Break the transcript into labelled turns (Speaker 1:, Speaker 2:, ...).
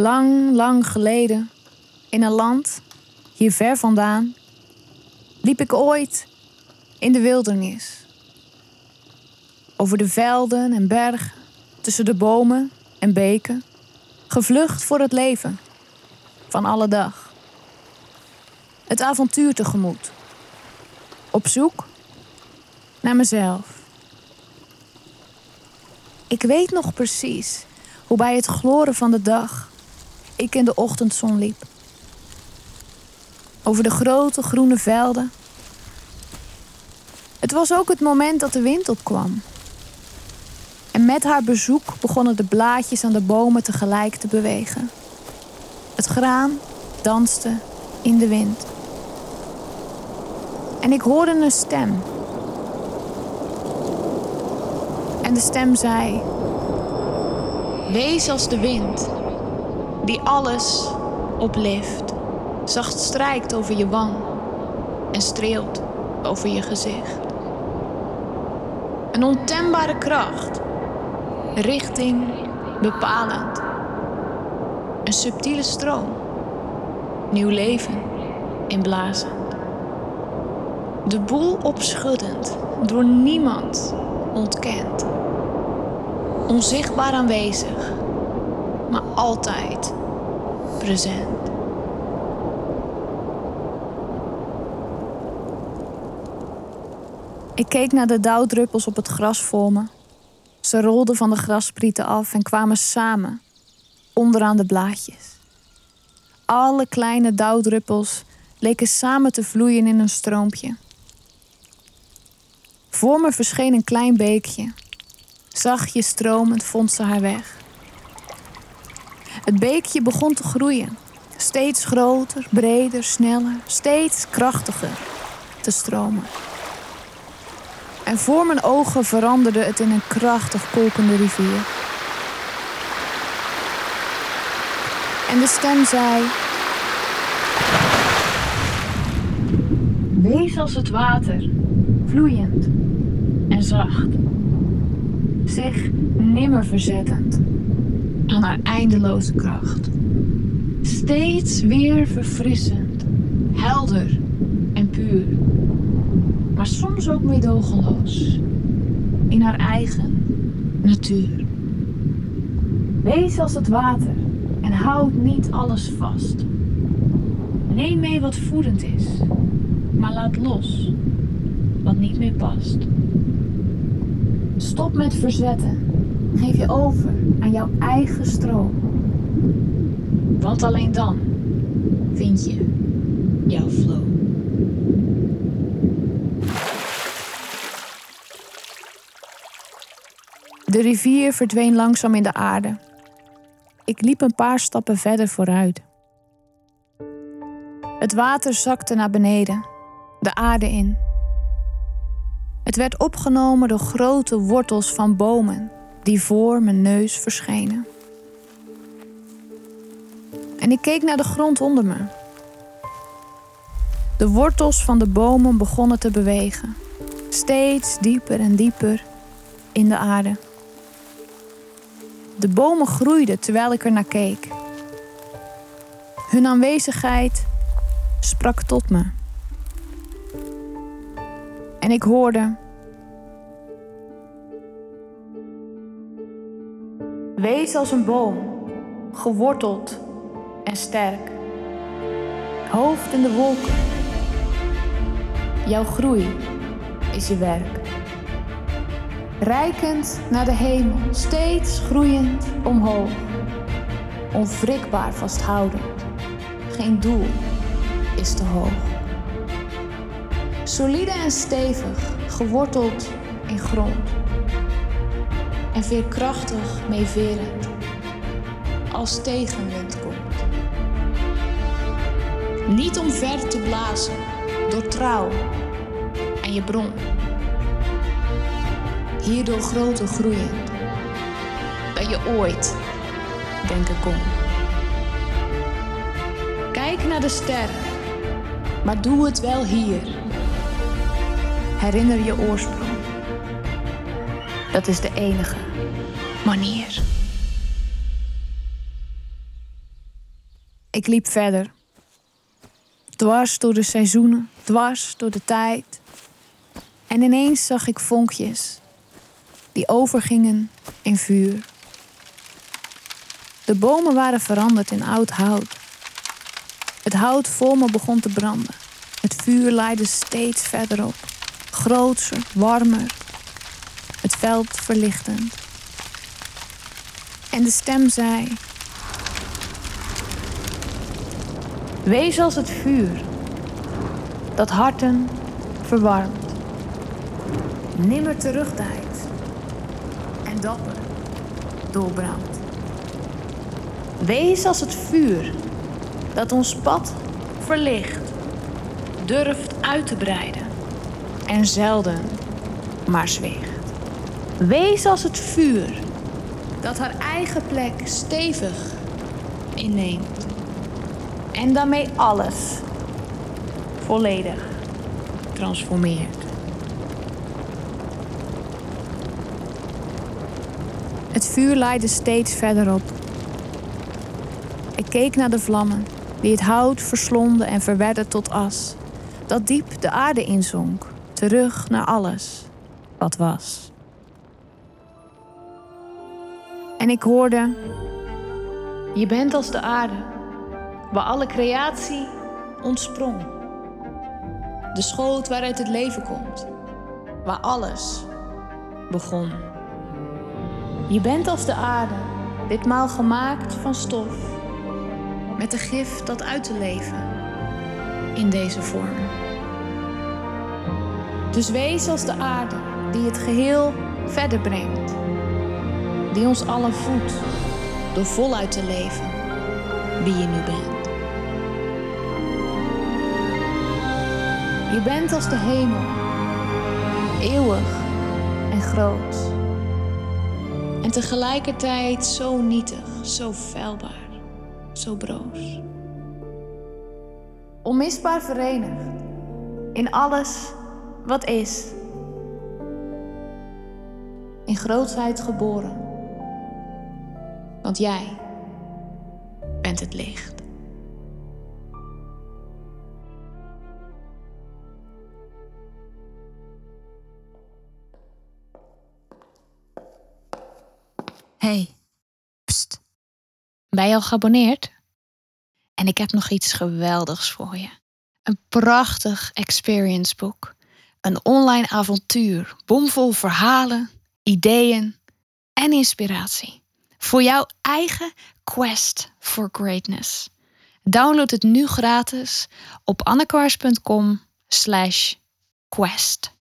Speaker 1: Lang, lang geleden, in een land hier ver vandaan, liep ik ooit in de wildernis. Over de velden en bergen, tussen de bomen en beken, gevlucht voor het leven van alle dag. Het avontuur tegemoet. Op zoek naar mezelf. Ik weet nog precies hoe bij het gloren van de dag ik in de ochtendzon liep. Over de grote groene velden. Het was ook het moment dat de wind opkwam. En met haar bezoek begonnen de blaadjes aan de bomen tegelijk te bewegen. Het graan danste in de wind. En ik hoorde een stem. En de stem zei: Wees als de wind, die alles oplift, zacht strijkt over je wang en streelt over je gezicht. Een ontembare kracht, richting bepalend. Een subtiele stroom, nieuw leven inblazend. De boel opschuddend, door niemand ontkend. Onzichtbaar aanwezig, maar altijd present. Ik keek naar de dauwdruppels op het gras voor me. Ze rolden van de grassprieten af en kwamen samen onderaan de blaadjes. Alle kleine dauwdruppels leken samen te vloeien in een stroompje. Voor me verscheen een klein beekje. Zachtjes stromend vond ze haar weg. Het beekje begon te groeien. Steeds groter, breder, sneller, steeds krachtiger te stromen. En voor mijn ogen veranderde het in een krachtig kolkende rivier. En de stem zei: Wees als het water, vloeiend en zacht. Zich nimmer verzettend aan haar eindeloze kracht. Steeds weer verfrissend, helder en puur. Maar soms ook meedogenloos. In haar eigen natuur. Wees als het water en houd niet alles vast. Neem mee wat voedend is, maar laat los wat niet meer past. Stop met verzetten. Geef je over aan jouw eigen stroom. Want alleen dan vind je jouw flow. De rivier verdween langzaam in de aarde. Ik liep een paar stappen verder vooruit. Het water zakte naar beneden, de aarde in. Het werd opgenomen door grote wortels van bomen die voor mijn neus verschenen. En ik keek naar de grond onder me. De wortels van de bomen begonnen te bewegen, steeds dieper en dieper in de aarde. De bomen groeiden terwijl ik er naar keek. Hun aanwezigheid sprak tot me. En ik hoorde. Wees als een boom, geworteld en sterk. Hoofd in de wolken. Jouw groei is je werk. Rijkend naar de hemel, steeds groeiend omhoog. Onwrikbaar vasthoudend, geen doel is te hoog. Solide en stevig, geworteld in grond. En veerkrachtig meeverend, als tegenwind komt. Niet om ver te blazen, door trouw aan je bron. Hierdoor groter groeiend, dat je ooit denken kon. Kijk naar de sterren, maar doe het wel hier. Herinner je oorsprong. Dat is de enige manier. Ik liep verder. Dwars door de seizoenen, dwars door de tijd. En ineens zag ik vonkjes die overgingen in vuur. De bomen waren veranderd in oud hout. Het hout voor me begon te branden. Het vuur leidde steeds verder op. Grootser, warmer. Het veld verlichtend. En de stem zei: Wees als het vuur dat harten verwarmt, nimmer terugdijt en dapper doorbrandt. Wees als het vuur dat ons pad verlicht, durft uit te breiden en zelden maar zweegt. Wees als het vuur dat haar eigen plek stevig inneemt en daarmee alles volledig transformeert. Het vuur leidde steeds verder op. Ik keek naar de vlammen die het hout verslonden en verwerden tot as, dat diep de aarde inzonk, terug naar alles wat was. En ik hoorde: Je bent als de aarde, waar alle creatie ontsprong. De schoot waaruit het leven komt, waar alles begon. Je bent als de aarde, ditmaal gemaakt van stof, met de gif dat uit te leven in deze vorm. Dus wees als de aarde die het geheel verder brengt, die ons allen voedt door voluit te leven wie je nu bent. Je bent als de hemel, eeuwig en groot. En tegelijkertijd zo nietig, zo feilbaar, zo broos. Onmisbaar verenigd in alles wat is. In grootsheid geboren. Want jij bent het licht.
Speaker 2: Hey, pst. Ben je al geabonneerd? En ik heb nog iets geweldigs voor je. Een prachtig experience boek. Een online avontuur, bomvol verhalen, ideeën en inspiratie. Voor jouw eigen quest for greatness. Download het nu gratis op annekwaars.com slash quest.